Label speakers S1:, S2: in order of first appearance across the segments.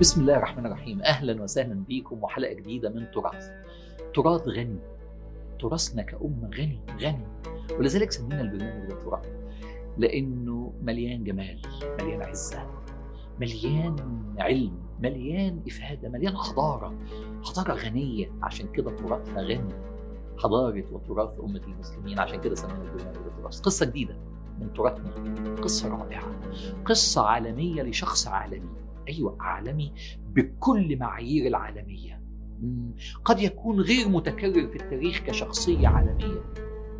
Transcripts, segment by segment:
S1: بسم الله الرحمن الرحيم. أهلا وسهلا بكم وحلقة جديدة من تراث. تراث غني. تراثنا كأمة غني غني. ولذلك سمينا البرنامج ده تراث. لأنه مليان جمال مليان عزة مليان علم مليان إفادة مليان حضارة. حضارة غنية. عشان كده تراثنا غني. حضارة وتراث أمة المسلمين. عشان كده سمينا البرنامج ده تراث. قصة جديدة من تراثنا. قصة رائعة. قصة عالمية لشخص عالمي. أيوة عالمي بكل معايير العالمية. مم. قد يكون غير متكرر في التاريخ كشخصية عالمية.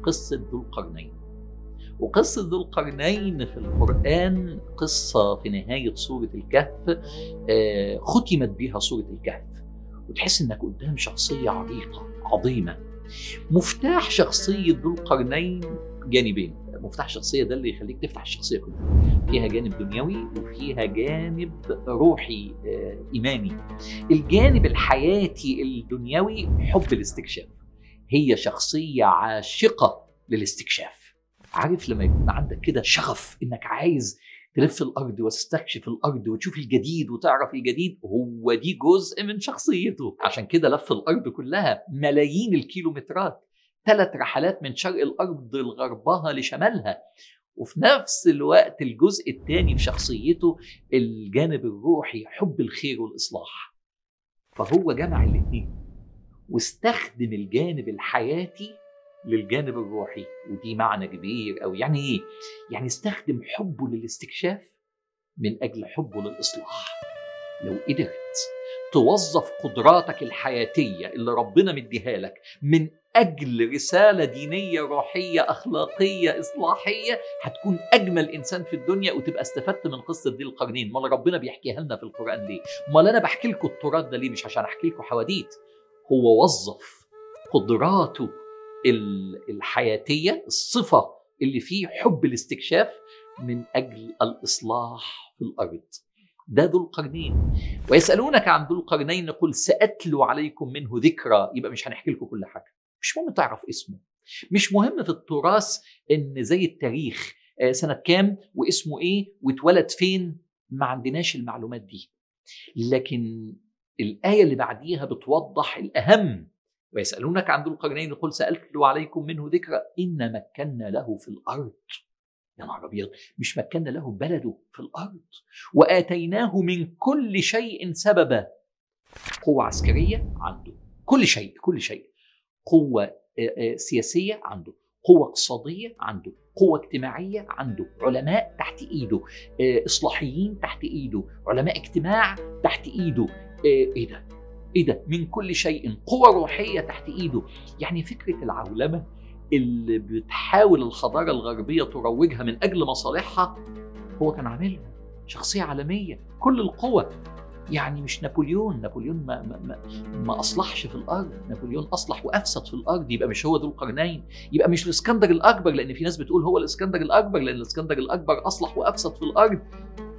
S1: قصة ذو القرنين. وقصة ذو القرنين في القرآن قصة في نهاية سورة الكهف آه، ختمت بها سورة الكهف. وتحس إنك قدام شخصية عريقة عظيمة. مفتاح شخصية ذو القرنين جانبين. مفتاح الشخصية ده اللي يخليك تفتح الشخصية كلها. فيها جانب دنيوي وفيها جانب روحي آه، إيماني. الجانب الحياتي الدنيوي حب الاستكشاف. هي شخصية عاشقة للاستكشاف. عارف لما يكون عندك كده شغف إنك عايز تلف الأرض وتستكشف الأرض وتشوف الجديد وتعرف الجديد هو دي جزء من شخصيته. عشان كده لف الأرض كلها ملايين الكيلومترات. ثلاث رحلات من شرق الأرض لغربها لشمالها وفي نفس الوقت الجزء الثاني في شخصيته الجانب الروحي حب الخير والإصلاح. فهو جمع الاثنين واستخدم الجانب الحياتي للجانب الروحي ودي معنى كبير أو يعني إيه؟ يعني استخدم حبه للاستكشاف من أجل حبه للإصلاح. لو قدرت توظف قدراتك الحياتية اللي ربنا مديها لك من أجل رسالة دينية روحية أخلاقية إصلاحية. هتكون أجمل إنسان في الدنيا وتبقى استفدت من قصة ذي القرنين. امال ربنا بيحكيها لنا في القرآن ليه امال أنا بحكي لكم التراث ده ليه؟ مش عشان أحكي لكم حواديت. هو وظف قدراته ال- الحياتية الصفة اللي فيه حب الاستكشاف من أجل الإصلاح في الأرض. ده ذو القرنين. ويسألونك عن ذو القرنين قل سأتلو عليكم منه ذكرى. يبقى مش هنحكي لكم كل حاجة. مش مهم تعرف اسمه. مش مهم في التراث إن زي التاريخ آه، سنة كام واسمه إيه واتولد فين ما عندناش المعلومات دي. لكن الآية اللي بعديها بتوضح الأهم ويسألونك عن ذو القرنين قل سالتلو عليكم منه ذكرى إن مكنا له في الأرض. يا نهار أبيض مش مكنا له بلده في الأرض. وآتيناه من كل شيء سببا. قوة عسكرية عنده. كل شيء كل شيء. قوة آه، سياسية عنده قوة اقتصادية عنده قوة اجتماعية عنده علماء تحت إيده آه، إصلاحيين تحت إيده علماء اجتماع تحت إيده آه، إيه ده؟ إيه ده؟ من كل شيء قوة روحية تحت إيده. يعني فكرة العولمة اللي بتحاول الحضارة الغربية تروجها من أجل مصالحها هو كان عاملها شخصية عالمية كل القوى يعني مش نابليون نابليون ما, ما, ما, أصلحش في الأرض نابليون أصلح وأفسد في الأرض يبقى مش هو ذو القرنين يبقى مش الإسكندر الأكبر لأن في ناس بتقول هو الإسكندر الأكبر لأن الإسكندر الأكبر أصلح وأفسد في الأرض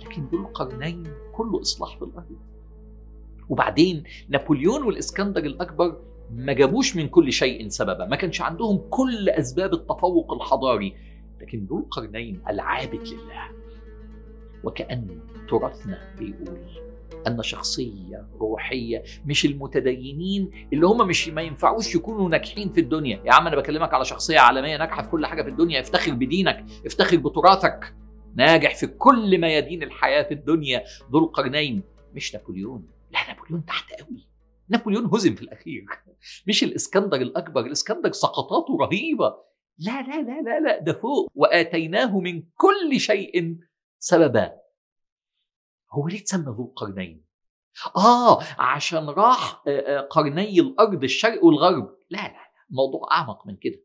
S1: لكن ذو القرنين كله إصلاح في الأرض. وبعدين نابليون والإسكندر الأكبر ما جابوش من كل شيء سببا ما كانش عندهم كل أسباب التفوق الحضاري لكن ذو القرنين العابد لله. وكأن تراثنا بيقول أن شخصية روحية مش المتدينين اللي هم مش ما ينفعوش يكونوا ناجحين في الدنيا. يا عم أنا بكلمك على شخصية عالمية ناجحة في كل حاجة في الدنيا افتخر بدينك افتخر بتراثك. ناجح في كل ميادين الحياة في الدنيا. ذو القرنين. مش نابليون. لا نابليون تحت قوي. نابليون هزم في الأخير. مش الإسكندر الأكبر. الإسكندر سقطاته رهيبة. لا لا لا لا لا ده فوق. وآتيناه من كل شيء سببا. هو ليه اتسمى ذو القرنين؟ آه عشان راح قرني الأرض الشرق والغرب. لا لا الموضوع أعمق من كده.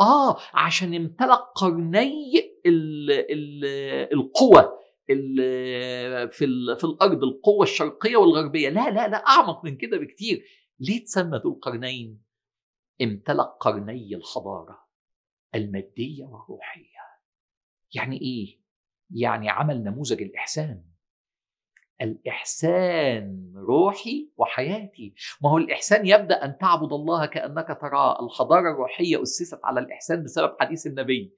S1: آه عشان امتلك قرني ال ال القوة ال- في ال- في الأرض القوة الشرقية والغربية. لا لا لا أعمق من كده بكتير. ليه تسمى ذو القرنين امتلك قرني الحضارة المادية والروحية. يعني إيه؟ يعني عمل نموذج الإحسان. الإحسان روحي وحياتي. ما هو الإحسان يبدأ أن تعبد الله كأنك تراه الحضارة الروحية أسست على الإحسان بسبب حديث النبي.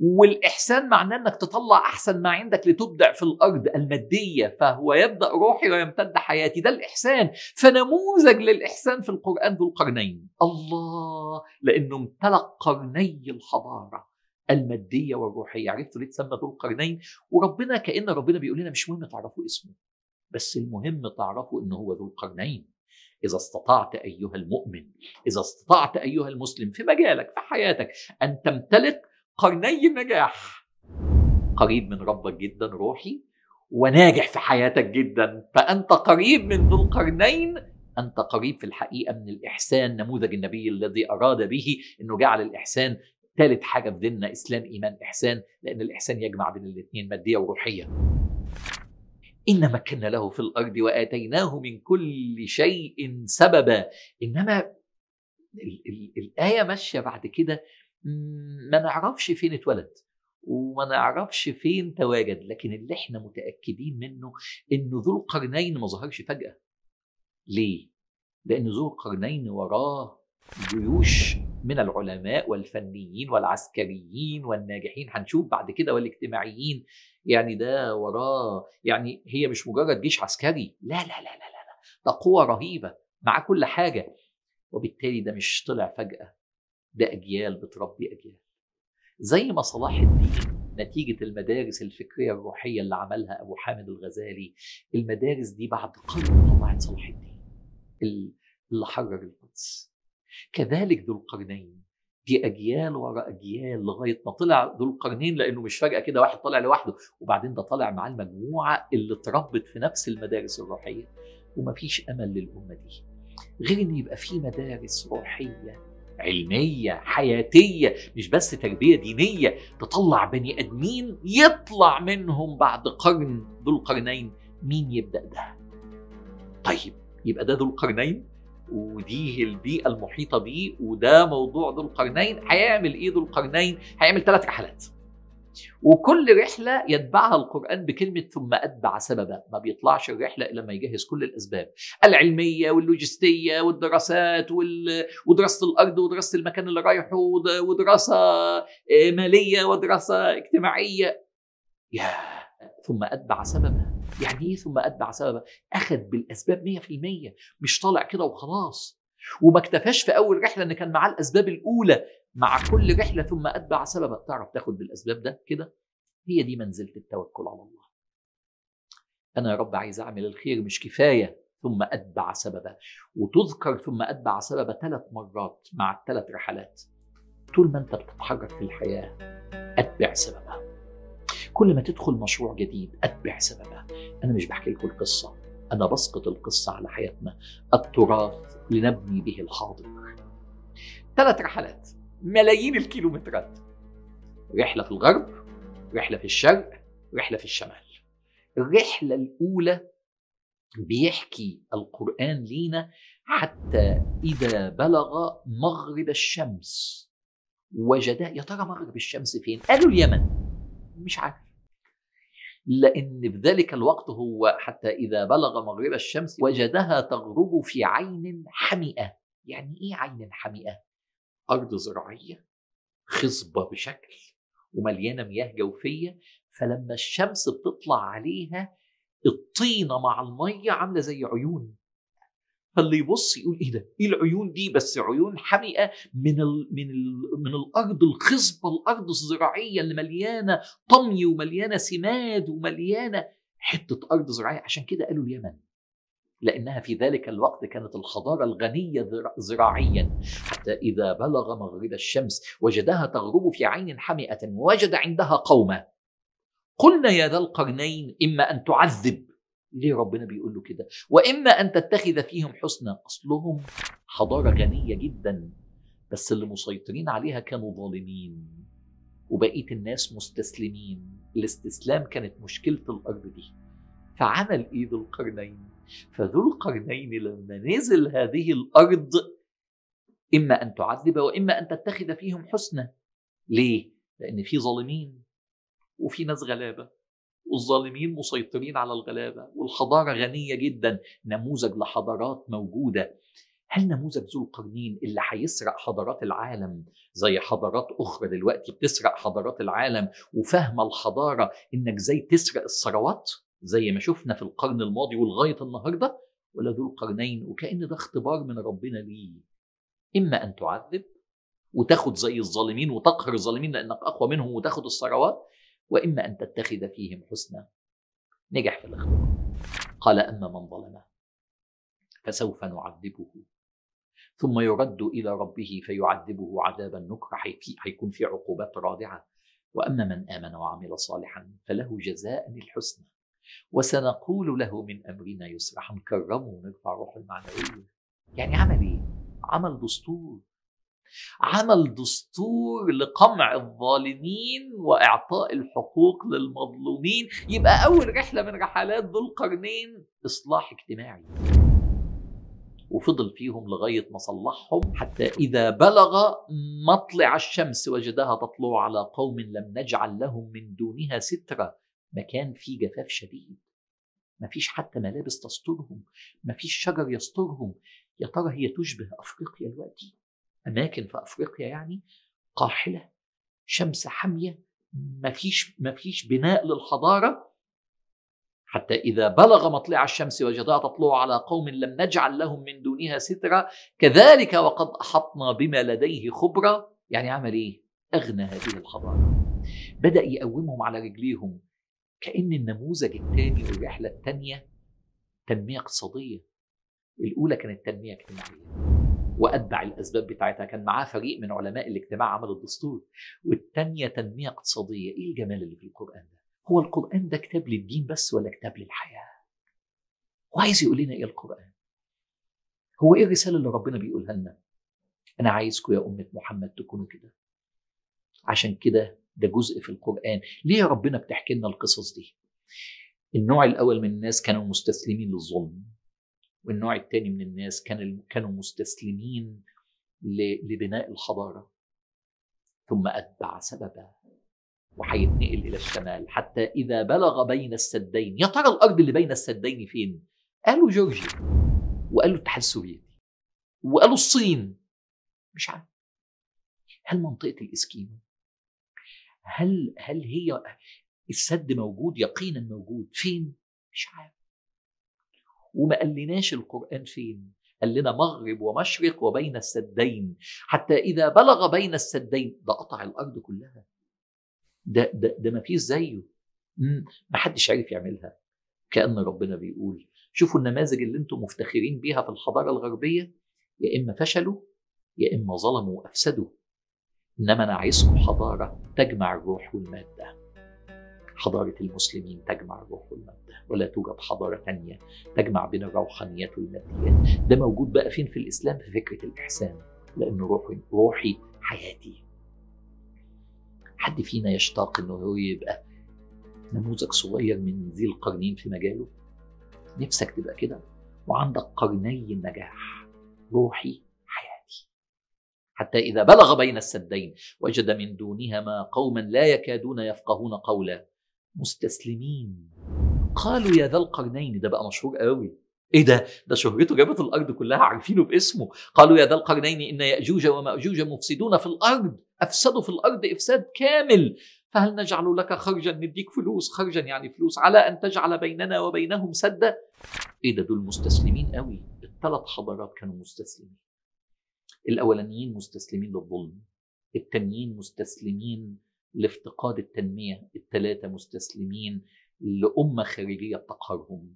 S1: والإحسان معناه إنك تطلع أحسن ما عندك لتبدع في الأرض المادية فهو يبدأ روحي ويمتد حياتي. ده الإحسان. فنموذج للإحسان في القرآن ذو القرنين. الله! لأنه امتلك قرني الحضارة المادية والروحية. عرفتوا ليه تسمى ذو القرنين؟ وربنا كأن ربنا بيقول لنا مش مهم تعرفوا اسمه. بس المهم تعرفوا إنه هو ذو القرنين. إذا استطعت أيها المؤمن إذا استطعت أيها المسلم في مجالك في حياتك أن تمتلك قرني النجاح. قريب من ربك جدا روحي وناجح في حياتك جدا. فأنت قريب من ذو القرنين. أنت قريب في الحقيقة من الإحسان نموذج النبي الذي أراد به أنه جعل الإحسان ثالث حاجة في ديننا إسلام إيمان إحسان. لأن الإحسان يجمع بين الاثنين مادية وروحية إن مكنا له في الأرض وآتيناه من كل شيء سببا. إنما ال- ال- الآية ماشية بعد كده ما نعرفش فين اتولد وما نعرفش فين تواجد لكن اللي إحنا متأكدين منه إنه ذو القرنين ما ظهرش فجأة. ليه؟ لأن ذو القرنين وراه جيوش من العلماء والفنيين والعسكريين والناجحين. هنشوف بعد كده والاجتماعيين يعني ده وراه يعني هي مش مجرد جيش عسكري. لا لا لا لا لا. ده قوة رهيبة مع كل حاجة. وبالتالي ده مش طلع فجأة ده أجيال بتربي أجيال. زي ما صلاح الدين نتيجة المدارس الفكرية الروحية اللي عملها أبو حامد الغزالي المدارس دي بعد قرن طلعت صلاح الدين اللي حرر القدس. كذلك ذو القرنين دي أجيال ورا أجيال لغاية ما طلع ذو القرنين لأنه مش فجأة كده واحد طالع لوحده. وبعدين ده طالع مع المجموعة اللي اتربت في نفس المدارس الروحية. ومفيش أمل للأمة دي. غير إن يبقى في مدارس روحية علمية حياتية مش بس تربية دينية تطلع بني آدمين يطلع منهم بعد قرن ذو القرنين. مين يبدأ ده؟ طيب يبقى ده ذو القرنين؟ ودي البيئة المحيطة بيه وده موضوع ذو القرنين. هيعمل إيه ذو القرنين؟ هيعمل ثلاث رحلات. وكل رحلة يتبعها القرآن بكلمة ثم أتبع سببا ما بيطلعش الرحلة إلا ما يجهز كل الأسباب. العلمية واللوجستية والدراسات وال... ودراسة الأرض ودراسة المكان اللي رايحه ودراسة مالية ودراسة اجتماعية. يا ثم أتبع سببا يعني إيه ثم أتبع سببا؟ أخذ بالأسباب 100% مش طالع كده وخلاص. وما اكتفاش في أول رحلة إن كان معاه الأسباب الأولى. مع كل رحلة ثم أتبع سببا تعرف تاخد بالأسباب ده كده؟ هي دي منزلة التوكل على الله. أنا يا رب عايز أعمل الخير. مش كفاية. ثم أتبع سببا وتذكر ثم أتبع سببا ثلاث مرات مع الثلاث رحلات. طول ما أنت بتتحرك في الحياة أتبع سببا كل ما تدخل مشروع جديد أتبع سببه. أنا مش بحكي لكم القصة أنا بسقط القصة على حياتنا. التراث لنبني به الحاضر. ثلاث رحلات. ملايين الكيلومترات. رحلة في الغرب رحلة في الشرق رحلة في الشمال. الرحلة الأولى بيحكي القرآن لينا حتى إذا بلغ مغرب الشمس. وجدا يا ترى مغرب الشمس فين؟ قالوا اليمن. مش عارف. لأن في ذلك الوقت هو حتى إذا بلغ مغرب الشمس وجدها تغرب في عين حمئة. يعني إيه عين حمئة؟ أرض زراعية خصبة بشكل ومليانة مياه جوفية. فلما الشمس بتطلع عليها الطينة مع المية عاملة زي عيون. فاللي يبص يقول إيه ده؟ إيه العيون دي؟ بس عيون حمئة من ال من ال من الأرض الخصبة، الأرض الزراعية اللي مليانة طمي ومليانة سماد ومليانة حتة أرض زراعية عشان كده قالوا اليمن. لأنها في ذلك الوقت كانت الحضاره الغنية زراعيا حتى إذا بلغ مغرب الشمس وجدها تغرب في عين حمئة ووجد عندها قوما قلنا يا ذا القرنين إما أن تعذب ليه ربنا بيقول له كده؟ وإما أن تتخذ فيهم حسنا أصلهم حضارة غنية جدا بس اللي مسيطرين عليها كانوا ظالمين وبقية الناس مستسلمين. الاستسلام كانت مشكلة الأرض دي. فعمل إيه ذو القرنين؟ فذو القرنين لما نزل هذه الأرض إما أن تعذب وإما أن تتخذ فيهم حسنا. ليه؟ لأن في ظالمين وفي ناس غلابة. والظالمين مسيطرين على الغلابة والحضارة غنية جدا نموذج لحضارات موجودة. هل نموذج ذو القرنين اللي هيسرق حضارات العالم زي حضارات أخرى دلوقتي بتسرق حضارات العالم وفاهمة الحضارة إنك زي تسرق الثروات زي ما شفنا في القرن الماضي ولغايه النهارده؟ ولا ذو القرنين وكأن ده اختبار من ربنا ليه؟ إما أن تعذب وتاخد زي الظالمين وتقهر الظالمين لأنك أقوى منهم وتاخد الثروات وإما أن تتخذ فيهم حسنا. نجح في الاختبار قال أما من ظلم فسوف نعذبه. ثم يرد إلى ربه فيعذبه عذابا نكرا حيكون في عقوبات رادعة. وأما من آمن وعمل صالحا فله جزاء الحسنى. وسنقول له من أمرنا يسرا هنكرمه ونرفع روحه المعنويه يعني عمل إيه؟ عمل دستور. عمل دستور لقمع الظالمين وإعطاء الحقوق للمظلومين. يبقى أول رحلة من رحلات ذو القرنين إصلاح اجتماعي. وفضل فيهم لغاية ما صلحهم حتى إذا بلغ مطلع الشمس وجدها تطلع على قوم لم نجعل لهم من دونها سترا مكان فيه جفاف شديد. ما فيش حتى ملابس تسترهم. ما فيش شجر يسترهم. يا ترى هي تشبه أفريقيا دلوقتي أماكن في أفريقيا يعني قاحلة شمس حامية ما فيش ما فيش بناء للحضارة. حتى إذا بلغ مطلع الشمس وجدها تطلع على قوم لم نجعل لهم من دونها سترا كذلك وقد أحطنا بما لديه خبرة. يعني عمل إيه؟ أغنى هذه الحضارة. بدأ يقومهم على رجليهم. كأن النموذج الثاني والرحلة الثانية تنمية اقتصادية. الأولى كانت تنمية اجتماعية. وأتبع الأسباب بتاعتها. كان معاه فريق من علماء الاجتماع عمل الدستور. والثانية تنمية اقتصادية. إيه الجمال اللي في القرآن ده؟ هو القرآن ده كتاب للدين بس ولا كتاب للحياة؟ وعايز يقول لنا إيه القرآن؟ هو إيه الرسالة اللي ربنا بيقولها لنا؟ أنا عايزكم يا أمة محمد تكونوا كده. عشان كده ده جزء في القرآن. ليه يا ربنا بتحكي لنا القصص دي؟ النوع الأول من الناس كانوا مستسلمين للظلم. والنوع الثاني من الناس كانوا كانوا مستسلمين لبناء الحضارة. ثم أتبع سببا وهيتنقل إلى الشمال حتى إذا بلغ بين السدين. يا ترى الأرض اللي بين السدين فين؟ قالوا جورجيا. وقالوا الاتحاد السوفيتي. وقالوا الصين. مش عارف. هل منطقة الإسكيمو؟ هل هل هي السد موجود؟ يقينا موجود. فين؟ مش عارف. وما قالناش القرآن فين؟ قال لنا مغرب ومشرق وبين السدين. حتى إذا بلغ بين السدين ده قطع الأرض كلها. ده ده ده ما فيش زيه. ما حدش عارف يعملها. كأن ربنا بيقول شوفوا النماذج اللي أنتم مفتخرين بيها في الحضارة الغربية. يا إما فشلوا يا إما ظلموا وأفسدوا. إنما أنا عايزكم حضارة تجمع الروح والمادة. حضارة المسلمين تجمع الروح والمادة ولا توجد حضارة تانية تجمع بين الروحانيات والماديات. ده موجود بقى فين؟ في الإسلام في فكرة الإحسان لأن روحي, روحي حياتي. حد فينا يشتاق إنه هو يبقى نموذج صغير من ذي القرنين في مجاله؟ نفسك تبقى كده؟ وعندك قرني النجاح روحي حياتي. حتى إذا بلغ بين السدين وجد من دونهما قوما لا يكادون يفقهون قولا. مستسلمين. قالوا يا ذا القرنين ده بقى مشهور قوي. إيه ده؟ ده شهرته جابت الأرض كلها عارفينه باسمه. قالوا يا ذا القرنين إن يأجوج ومأجوج مفسدون في الأرض. أفسدوا في الأرض إفساد كامل. فهل نجعل لك خرجا؟ نديك فلوس. خرجا يعني فلوس. على أن تجعل بيننا وبينهم سدا. إيه ده؟ دول مستسلمين قوي. الثلاث حضارات كانوا مستسلمين. الأولانيين مستسلمين للظلم. التانيين مستسلمين لافتقاد التنمية الثلاثه مستسلمين لأمة خارجية بتقهرهم.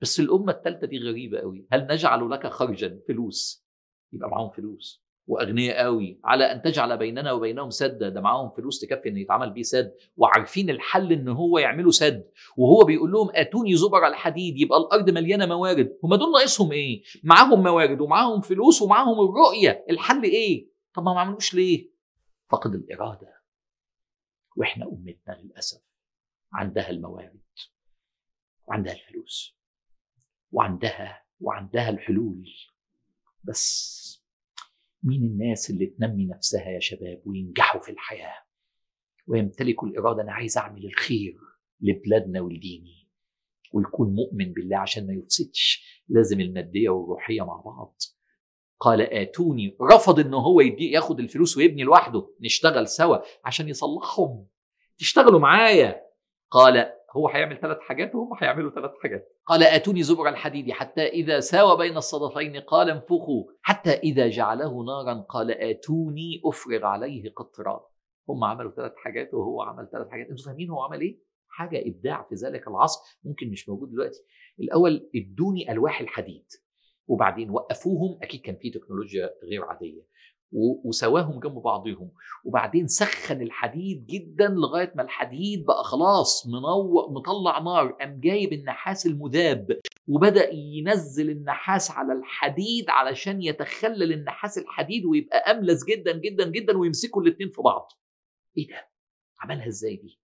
S1: بس الأمة الثالثه دي غريبة قوي. هل نجعل لك خرجا؟ فلوس. يبقى معاهم فلوس. وأغنياء قوي. على أن تجعل بيننا وبينهم سدا. ده معاهم فلوس تكفي ان يتعمل بيه سد. وعارفين الحل إن هو يعملوا سد. وهو بيقول لهم أتوني زبر الحديد. يبقى الأرض مليانة موارد. هم دول ناقصهم إيه؟ معاهم موارد ومعاهم فلوس ومعاهم الرؤية. الحل إيه؟ طب ما عملوش ليه؟ فقد الإرادة. وإحنا أمتنا للأسف عندها الموارد وعندها الفلوس وعندها وعندها الحلول. بس مين الناس اللي تنمي نفسها يا شباب وينجحوا في الحياة؟ ويمتلكوا الإرادة أنا عايز أعمل الخير لبلادنا ولديني ويكون مؤمن بالله عشان ما يفسدش لازم المادية والروحية مع بعض. قال آتوني. رفض إن هو يدي ياخد الفلوس ويبني لوحده. نشتغل سوا عشان يصلحهم. تشتغلوا معايا. قال هو هيعمل ثلاث حاجات وهم هيعملوا ثلاث حاجات. قال آتوني زبر الحديد حتى إذا ساوى بين الصدفين قال انفخوا. حتى إذا جعله نارا قال آتوني أفرغ عليه قطرا. هم عملوا ثلاث حاجات وهو عمل ثلاث حاجات. أنتوا فاهمين هو عمل إيه؟ حاجة إبداع في ذلك العصر ممكن مش موجود دلوقتي. الأول ادوني ألواح الحديد. وبعدين وقفوهم أكيد كان في تكنولوجيا غير عادية. وسواهم جنب بعضهم. وبعدين سخن الحديد جدا لغاية ما الحديد بقى خلاص منور مطلع نار قام جايب النحاس المذاب وبدأ ينزل النحاس على الحديد علشان يتخلل النحاس الحديد ويبقى أملس جدا جدا جدا ويمسكوا الاثنين في بعض. إيه ده؟ عملها إزاي دي؟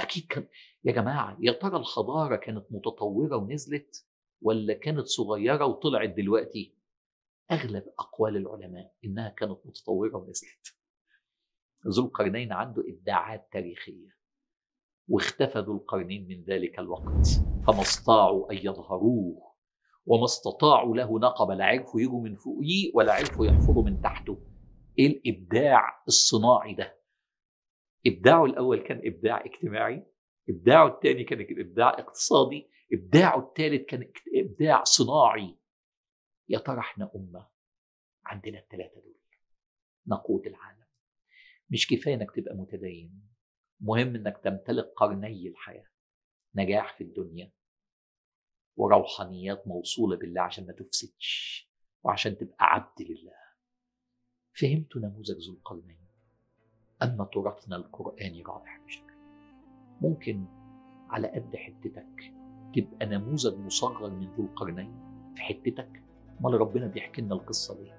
S1: أكيد كان يا جماعة يا ترى الحضارة كانت متطورة ونزلت؟ ولا كانت صغيرة وطلعت دلوقتي؟ أغلب أقوال العلماء إنها كانت متطورة ونزلت. ذو القرنين عنده إبداعات تاريخية واختفى ذو القرنين من ذلك الوقت فما استطاعوا أن يظهروه وما استطاعوا له نقبه لا عرفوا يجوا من فوقيه ولا عرفوا يحفروا من تحته. إيه الإبداع الصناعي ده؟ إبداعه الأول كان إبداع اجتماعي إبداعه الثاني كان إبداع اقتصادي إبداعه الثالث كان إبداع صناعي. يا ترى إحنا أمة؟ عندنا الثلاثه دول. نقود العالم. مش كفاية إنك تبقى متدين. مهم إنك تمتلك قرني الحياة. نجاح في الدنيا. وروحانيات موصولة بالله عشان ما تفسدش. وعشان تبقى عبد لله. فهمت نموذج ذو القرنين؟ أن تراثنا القرآني رائع بشكل. ممكن على قد حتتك تبقى نموذج مصغر من ذو القرنين في حتتك. أمال ربنا بيحكي لنا القصة ليه؟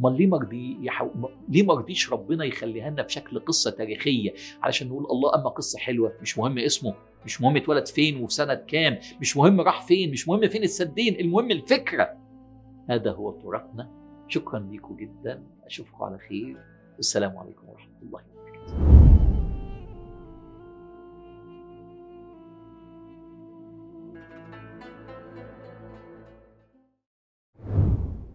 S1: أمال ليه مرضي يحو... ليه ما رضيش ربنا يخليها لنا بشكل قصة تاريخية؟ علشان نقول الله أما قصة حلوة مش مهم اسمه مش مهم اتولد فين وفي سنة كام مش مهم راح فين مش مهم فين السدين المهم الفكرة. هذا هو تراثنا. شكرا لكم جدا. اشوفكم على خير. والسلام عليكم ورحمة الله. وبركاته